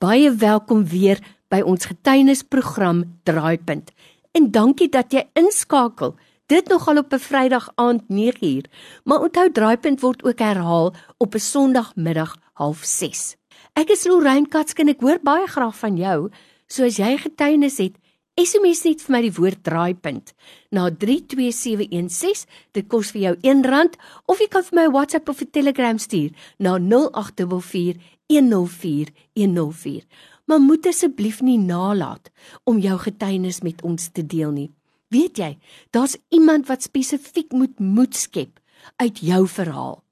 Baie welkom weer by ons getuienisprogram Draaipunt. En dankie dat jy inskakel. Dit nogal op 'n Vrydag aand 9uur, maar onthou Draaipunt word ook herhaal op 'n Sondagmiddag 06:30. Ek is Lorraine Katsk en ek hoor baie graag van jou. So as jy getuienis het, SMS net vir my die woord draaipunt na 32716. Dit kos vir jou R1 of jy kan vir my 'n WhatsApp of 'n Telegram stuur na 0824104104. Maar moet asseblief nie nalat om jou getuienis met ons te deel nie. Weet jy, daar's iemand wat spesifiek moet moed skep uit jou verhaal.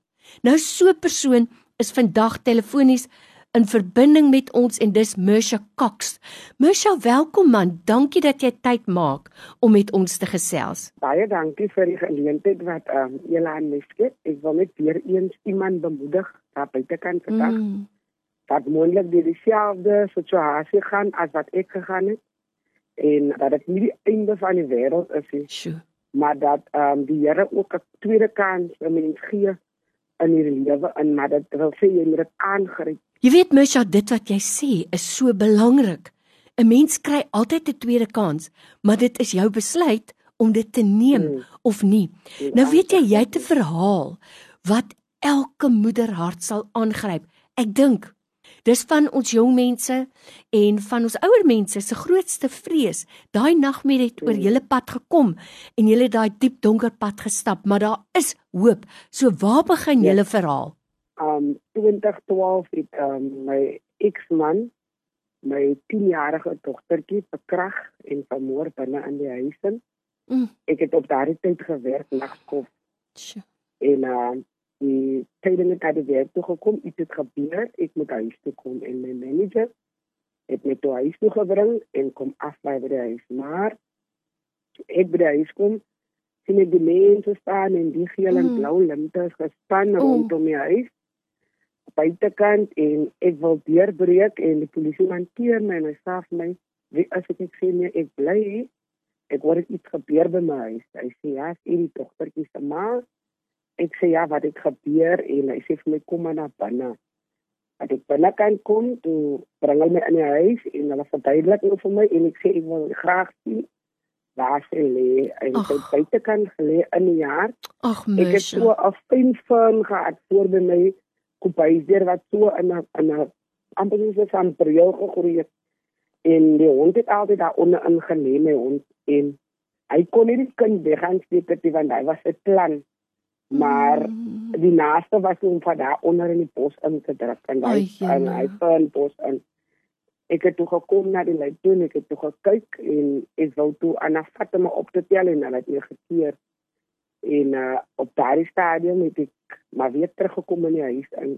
Nou so 'n persoon is vandag telefonies in verbinding met ons en dis Mersha Cox. Mersha, welkom man. Dankie dat jy tyd maak om met ons te gesels. Baie dankie vir die geleentheid wat ehm um, julle aan my skep. Ek wil net weer eens iemand bemoedig daar buitekant vandag. Mm. Dat moontlik die dieselfde situasie gaan as wat ek gegaan het en dat dit nie die einde van die wêreld is nie. Sure. Maar dat ehm um, die Here ook 'n tweede kans vir mense gee in hierdie lewe en maar dit wil sê jy moet dit aangryp Jy weet Misha, dit wat jy sê is so belangrik. 'n Mens kry altyd 'n tweede kans, maar dit is jou besluit om dit te neem hmm. of nie. Hmm. Nou weet jy, jy het 'n verhaal wat elke moeder hart sal aangryp. Ek dink dis van ons jong mense en van ons ouer mense se grootste vrees. Daai nagmerrie het oor hmm. julle pad gekom en julle daai diep donker pad gestap, maar daar is hoop. So waar begin ja. julle verhaal? Um 2012 het um my ex-man my 10-jarige dogtertjie verkrag en vermoor binne in die huis in. Mm. Ek het op daardie tyd gewerk nagskof. En uh die tydens het die werk toe gekom, iets het gebeur, ek moet huis toe kom en my manager het my toe huis toe gebring en kom aflei by die huis. Maar ek by die huis kom sien ek die mense staan en die geel en mm. blou linte gespan mm. rondom die huis buitekant en ek wil deurbreek en die polisie hanteer my en hy sê vir my. Wie as ek net sê nee ek bly ek hoor iets gebeur by my huis. Hy sê ja is die dogtertjie se ma? Ek sê ja wat het gebeur? En hy sê vir my kom maar na binne. Dat ek binne kan kom toe bring hulle my in die huis en hulle verduidelik nou vir my en ek sê ek wil graag sien waar sy lê. En sy buitekant gelê in die jaar Ach, ek het so 'n fyn firm gehad voor by my kopaiser wat so in 'n in 'n amper so 'n bril gegroei het. En die hond het altyd daar onder ingelê my hond en hy kon nie die kind weggaan steek dit want hy was 'n plan maar mm. die naaste was om van daar onder in die bos in te druk en hy en hy van bos en ek het toe gekom na die lyn toe ek het toe gekyk en ek wou toe aan afvat om op te tel en hulle het my gekeer en uh, op daardie stadium het ek maar weer teruggekom in die huis in.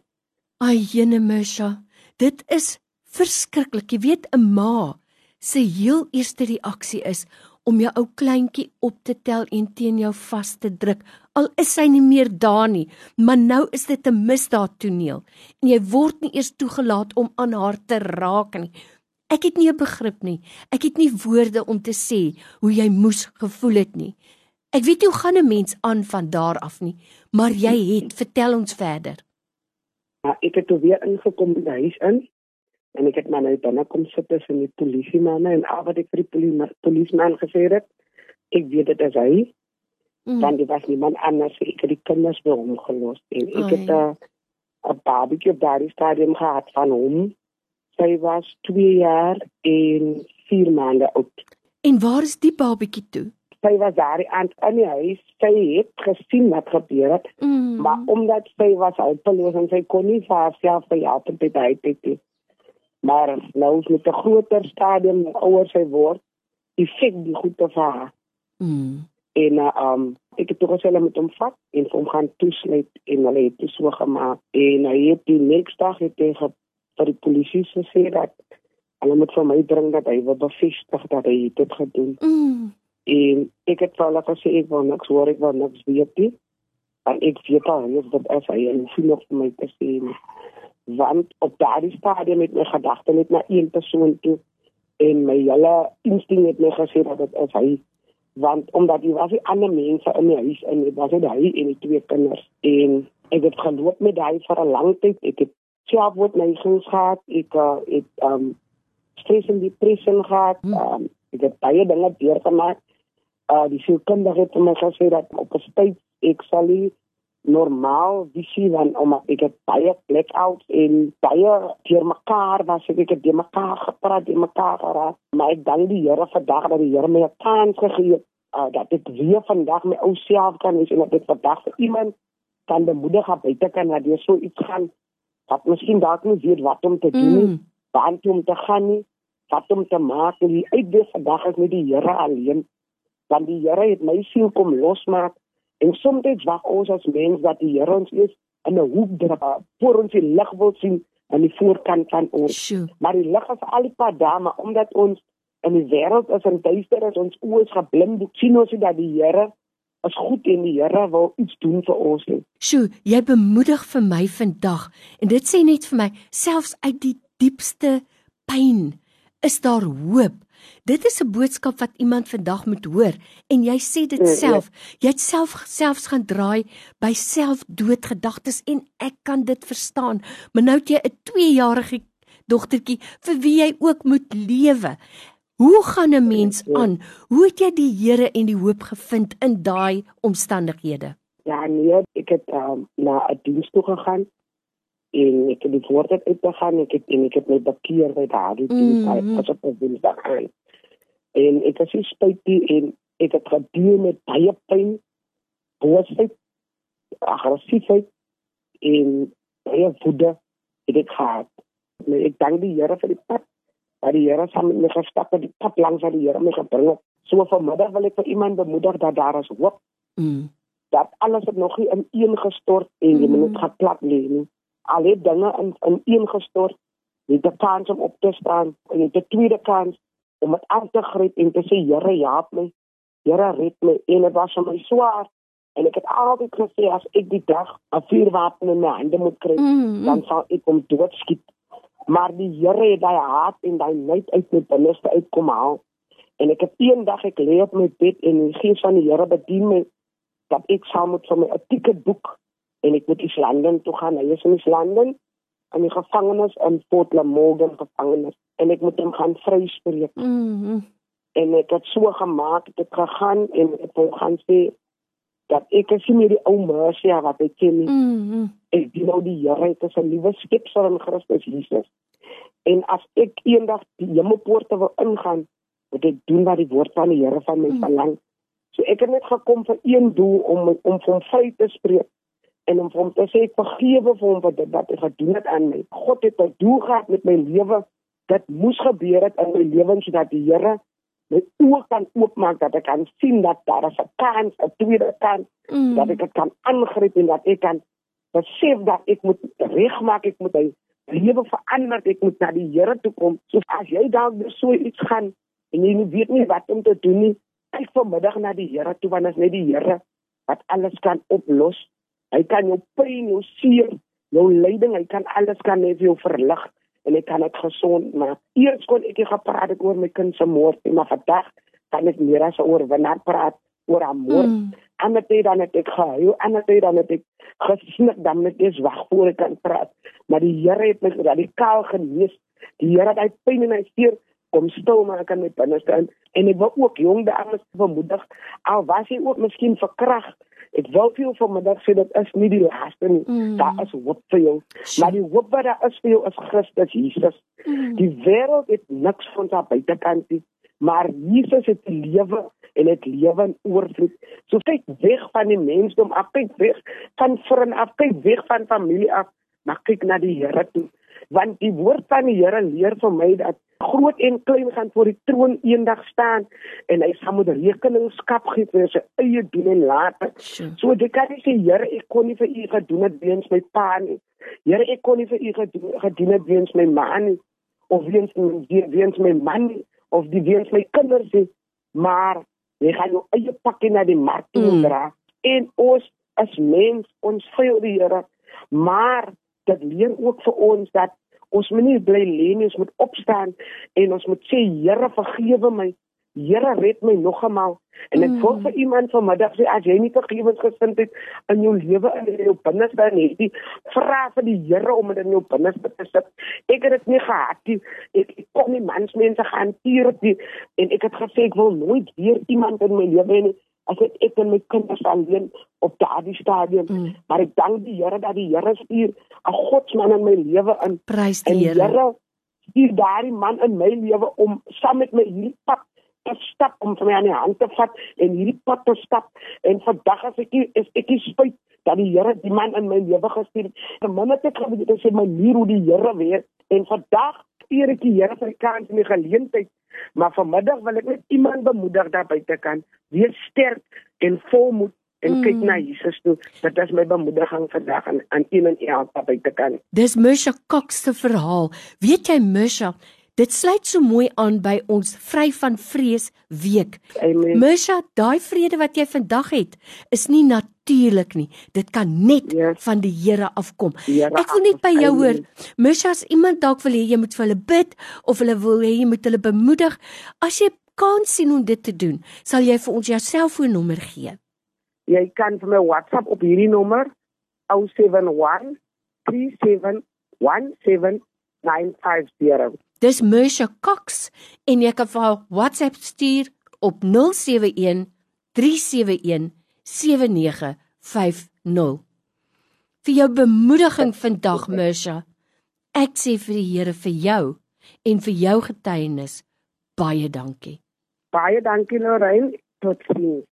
Ai jene Misha, dit is verskriklik. Jy weet 'n ma se heel eerste reaksie is om jou ou kleintjie op te tel en teen jou vas te druk. Al is hy nie meer daar nie, maar nou is dit 'n misdaad toneel en jy word nie eers toegelaat om aan haar te raak nie. Ek het nie 'n begrip nie. Ek het nie woorde om te sê hoe jy moes gevoel het nie. Ek weet hoe gaan 'n mens aan van daar af nie, maar jy het, vertel ons verder. Ja, ek het toe weer ingekom by die huis in en ek het maar net dan kom sit tussen die polisie manne en al wat ek vir die polisieman gesê het, ek weet dit is hy. Mm. Want dit was niemand anders, ek het die kinders by hom gelos en ek oh, het 'n ja. 'n barbecue by die stadium gehad van hom. Sy was 2 jaar en 4 maande oud. En waar is die barbecue toe? Sy was daar aan in die huis. Sy het gesien wat gebeur het. Mm. Maar omdat sy was hulpeloos en sy kon nie vir haarself help en dit uit het nie. Maar nou is met 'n groter stadium ouer sy word, die fik die goed te vaar. Mm. En uh, um ek het toe gesê met hom vat en hom gaan toesluit en hulle het dit so gemaak. En hy het die nächste dag het hy vir die polisie gesê dat hulle moet vir my bring dat hy wil bevestig dat hy dit gedoen. Mm. En ek het vir hulle gesê ek wil niks hoor, ek wil niks weet nie. En ek weet al hoe dit is hy en sien nog vir my te sien. Want op daardie stadium met my gedagte net na een persoon toe en my hele instinkt het my gesê dat dit is hy want omdat jy was die ander mense in die huis en dit was dit hy en die twee kinders en ek het geloop met hy vir 'n lang tyd ek het selfmoord neigings gehad, ek uh, het um stress en depressie gehad, um ek het baie dinge deurgemaak. Uh die sielkundige het my gesê dat op 'n tyd ek sal nie normaal visie van omdat ek het baie blackouts en baie deur mekaar was ek het deur mekaar gepraat deur mekaar geraak. Maar ek dank die Here vandag dat die Here my 'n kans gegee het uh, dat ek weer vandag my ou self kan wees en dat ek vandag vir iemand kan bemoedig op buite kan dat jy so iets gaan wat miskien dalk nie weet wat om te doen nie mm. waar om te gaan nie wat om te maak. En die uitdaging vandag is met die Here alleen want die Here het my siel kom losmaak En soms wag ons as mens dat die Here ons eers in 'n hoek druk voor ons die lig wil sien aan die voorkant van ons. Sure. Maar die lig is al die pad daar, maar omdat ons in die wêreld is en duister is, ons oë is geblind, sien ons nie dat die Here is goed en die Here wil iets doen vir ons nie. Sjoe, jy bemoedig vir my vandag en dit sê net vir my, selfs uit die diepste pyn is daar hoop. Dit is 'n boodskap wat iemand vandag moet hoor en jy sê dit ja, ja. self. Jy het self selfs gaan draai by selfdoodgedagtes en ek kan dit verstaan. Maar nou het jy 'n 2-jarige dogtertjie vir wie jy ook moet lewe. Hoe gaan 'n mens ja, aan? Hoe het jy die Here en die hoop gevind in daai omstandighede? Ja, nee, ek het um, na 'n diens toe gegaan en ek het die woord uit te gaan ek het en ek het my bekeer by daardie tyd mm -hmm. as op 'n woensdag aan en ek het gesê spyt die en ek het gedeel met baie pyn boosheid aggressiefheid en baie woede het ek gehad maar ek dank die Here vir die pad dat die Here saam met my gestap het die pad langs wat die Here my gebring het so vanmiddag wil ek vir iemand bemoedig dat daar is hoop mm. dat alles het nog nie in een gestort en jy mm. moet gaan plat lê nie al het dinge in in een gestort, het 'n kans om op te staan en het 'n tweede kans om dit aan te gryp en te sê Here, help my. Here, red my. En dit was vir my swaar. En ek het altyd gesê as ek die dag 'n vuurwapen in my hande moet kry, mm -hmm. dan sal ek hom doodskiet. Maar die Here het daai haat en daai nait uit my binneste uitkom haal. En ek het eendag ek lê op my bed en die gees van die Here bedien my dat ek saam met my 'n ticket boek en ek moet Islanden toe gaan. Hy is in Islanden in die gevangenis in Port Lamorgan gevangenis en ek moet hom gaan vryspreek. Mm -hmm. En ek het so gemaak, ek het gegaan en ek wou gaan sê dat ek is nie die ou Mercia wat ek ken nie. Mm -hmm. Ek dien nou die Here, dit is 'n nuwe skepsel in Christus Jesus. En as ek eendag die hemelpoorte wil ingaan, moet ek doen wat die woord van die Here van my mm. verlang. So ek het net gekom vir een doel om om van vry te spreek en om hom te sê vergewe vir hom wat wat hy gedoen het aan my. God het 'n doel gehad met my lewe. Dit moes gebeur het in my lewe sodat die Here my oë kan oopmaak dat ek kan sien dat daar 'n kans, 'n tweede kans, mm. dat ek dit kan aangryp en dat ek kan besef dat ek moet regmaak, ek moet my lewe verander, ek moet na die Here toe kom. So as jy dalk so iets gaan en jy weet nie wat om te doen nie, kyk vanmiddag na die Here toe want dit is net die Here wat alles kan oplos. Hy kan jou pyn, jou seer, jou lyding, hy kan alles kan net jou verlig en hy kan dit gesond maak. Eers kon ek gepraat het oor my kind se moord, maar vandag kan ek meer as oor wanneer praat oor haar moord. Mm. En dit dan het ek gehuil, en dit dan het ek gesnik dan net eens wag voor ek kan praat. Maar die Here het my radikaal genees. Die Here het hy pyn en hy seer kom stil maak in my binneste en ek wil ook jong dames bemoedig al was jy ook miskien verkragt Ek wil vir jou vanmiddag sê dit is nie die laaste nie. Mm. Daar is hoop vir jou. Maar die hoop wat daar is vir jou is Christus Jesus. Mm. Die wêreld het niks van sy buitekant nie, maar Jesus het die lewe en dit lewe in oorvloed. So kyk weg van die mensdom af, kyk weg van vriende af, kyk weg van familie af, maar kyk na die Here toe. Want die woord van die Here leer vir my dat groot en klein gaan voor die troon eendag staan en hy sal moet rekeningskap gee vir sy eie doen en late. So dit kan nie sê Here ek kon nie vir u gedoen het weens my pa nie. Here ek kon nie vir u gedoen het weens my ma nie of weens weens my man nie of die weens my kinders nie. Maar jy gaan jou eie pakkie na die mark toe mm. dra en ons as mens ons veel die Here maar dit leer ook vir ons dat Ons moet nie bly lê nie, ons moet opstaan en ons moet sê Here vergewe my Here red my nog eenmaal. En ek mm. vir iemand vanmiddag sê as jy nie vergewensgesindheid in jou lewe in jou binneste het nie, vra vir die Here om dit in jou binneste te sit. Ek het dit nie gehad nie. Ek, ek kon nie mensmense hanteer nie en ek het gesê ek wil nooit weer iemand in my lewe hê nie. As ek ek en my kinders alleen op daardie stadium, mm. maar ek dank die Here dat die Here stuur 'n godsman in my lewe in. Prys die Here. Here stuur daardie man in my lewe om saam met my hierdie pad te stap om vir my aan die hand te vat en hierdie pad te stap en vandag as ek is ek is spyt dat die Here die man in my lewe gestuur het. En minne te kan dit is my manier hoe die Here weet en vandag eer ek die Here vir kans en die geleentheid. Maar vanmiddag wil ek net iemand bemoedig daar buite kan wees sterk en volmoed en mm. kyk na Jesus toe. Dit is my bemoediging vandag aan aan een en elke buite kan. Dis Misha Cox se verhaal. Weet jy Misha, Dit sluit so mooi aan by ons vry van vrees week. Misha, daai vrede wat jy vandag het, is nie natuurlik nie. Dit kan net yes. van die Here afkom. Here Ek wil net by jou hoor. Misha, as iemand dalk wil hê jy moet vir hulle bid of hulle wil hê jy moet hulle bemoedig, as jy kan sien hoe dit te doen, sal jy vir ons jou selfoonnommer gee. Jy kan vir my WhatsApp op hierdie nommer 071 37 17950. Dis Mersha Cox en jy kan vir haar WhatsApp stuur op 071 371 7950. Vir jou bemoediging vandag Mersha. Ek sê vir die Here vir jou en vir jou getuienis baie dankie. Baie dankie Lorraine. Totsiens.